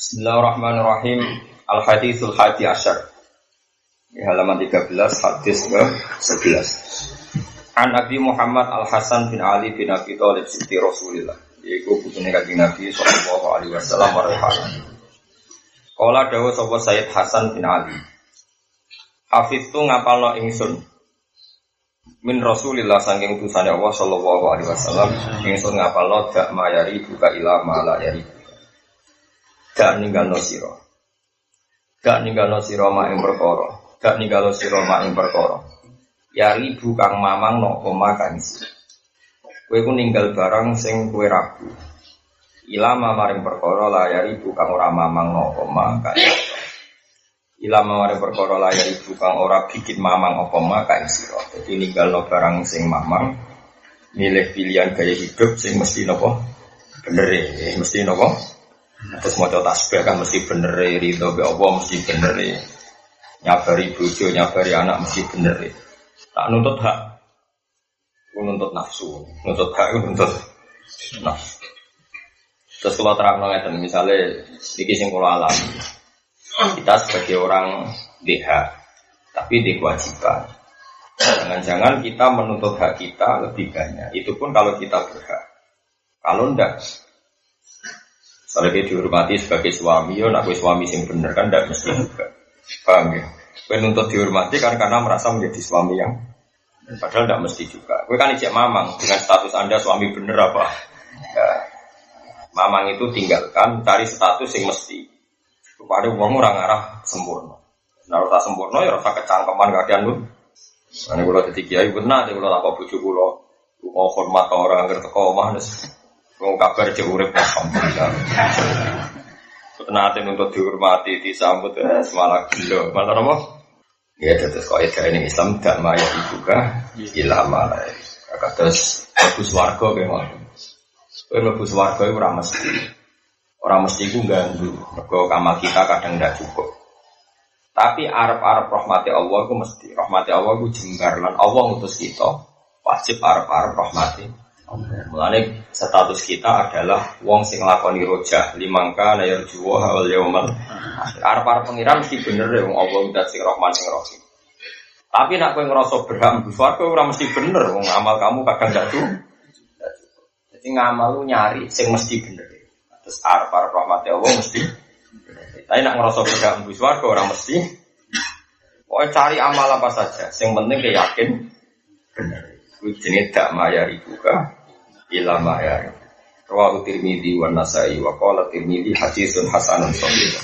Bismillahirrahmanirrahim. Al-Hadithul Hadi Asyar. Di halaman 13, hadis ke 11. An Nabi Muhammad Al-Hasan bin Ali bin Abi Thalib Siti Rasulillah. Yaitu putune kanjeng Nabi sallallahu alaihi wasallam warahmatullahi Kala dawuh sapa Sayyid Hasan bin Ali. Hafiz tu ngapalno ingsun min Rasulillah saking utusane Allah sallallahu alaihi wasallam ingsun ngapalno dak mayari buka ila mala yari gak ninggalno sira. Gak ninggalno sira mak ing perkara. Gak ninggalno sira mak ing perkara. Ya ribu kang mamang no koma kang isi. Kowe ku ninggal barang sing kowe ragu. Ilama maring perkara la ya ribu kang ora mamang no koma kang ilama maring perkara la ya ribu kang ora bikin mamang apa ma kang sira dadi ninggalno barang sing mamang milih pilihan gaya hidup sing mesti nopo bener ya mesti nopo Terus mau tasbih kan mesti bener ridho be Allah mesti bener nyabari bojo nyabari anak mesti bener tak nuntut hak. Nuntut nafsu. Nuntut hak nuntut nafsu. Terus kalau terang ngeten misalnya sedikit kula alam kita sebagai orang DH tapi di kewajiban. Jangan-jangan kita menuntut hak kita lebih banyak. Itu pun kalau kita berhak. Kalau ndak Soalnya dia dihormati sebagai suami, ya nak suami sing bener kan tidak mesti juga. Paham ya? Kue nuntut dihormati kan karena merasa menjadi suami yang padahal tidak mesti juga. Kue kan ijek mamang dengan status anda suami bener apa? Ya, mamang itu tinggalkan cari status yang mesti. Kepada uang orang arah sempurna. Nah, rasa sempurna ya rasa kecangkeman kalian lu. Ini kalau jadi kiai benar, kalau apa bujuk kalau mau hormat orang ngerti kau mah Wong kabar aja urip alhamdulillah. Nate untuk dihormati, disambut eh, semalah gila. Malah apa? Ya terus kok ya ini Islam gak maya dibuka ilah malah. Terus bagus warga kayak mana? Kowe mlebu swarga iku ora mesti. Ora mesti iku ganggu. Mergo kamal kita kadang ndak cukup. Tapi arep-arep rahmati Allah iku mesti. Rahmati Allah iku jembar lan Allah ngutus kita wajib arep-arep rahmati Mulane status kita adalah wong sing lakoni roja limangka na yarjuwa wal yaumal arep arep pengiran mesti bener ya wong Allah udah sing Rahman sing Rahim. Tapi nak kowe ngerasa berham di swarga ora mesti bener wong amal kamu kadang gak tuh. Jadi ngamal lu nyari sing mesti bener. Terus arep arep rahmat Allah mesti Tapi nak ngerasa berham di swarga ora mesti. Pokoknya cari amal apa saja, yang penting yakin bener. Kuwi jenenge dak mayari juga ilama ya. Rawahu Tirmidzi wa Nasai wa qala Tirmidzi haditsun hasanun sahih.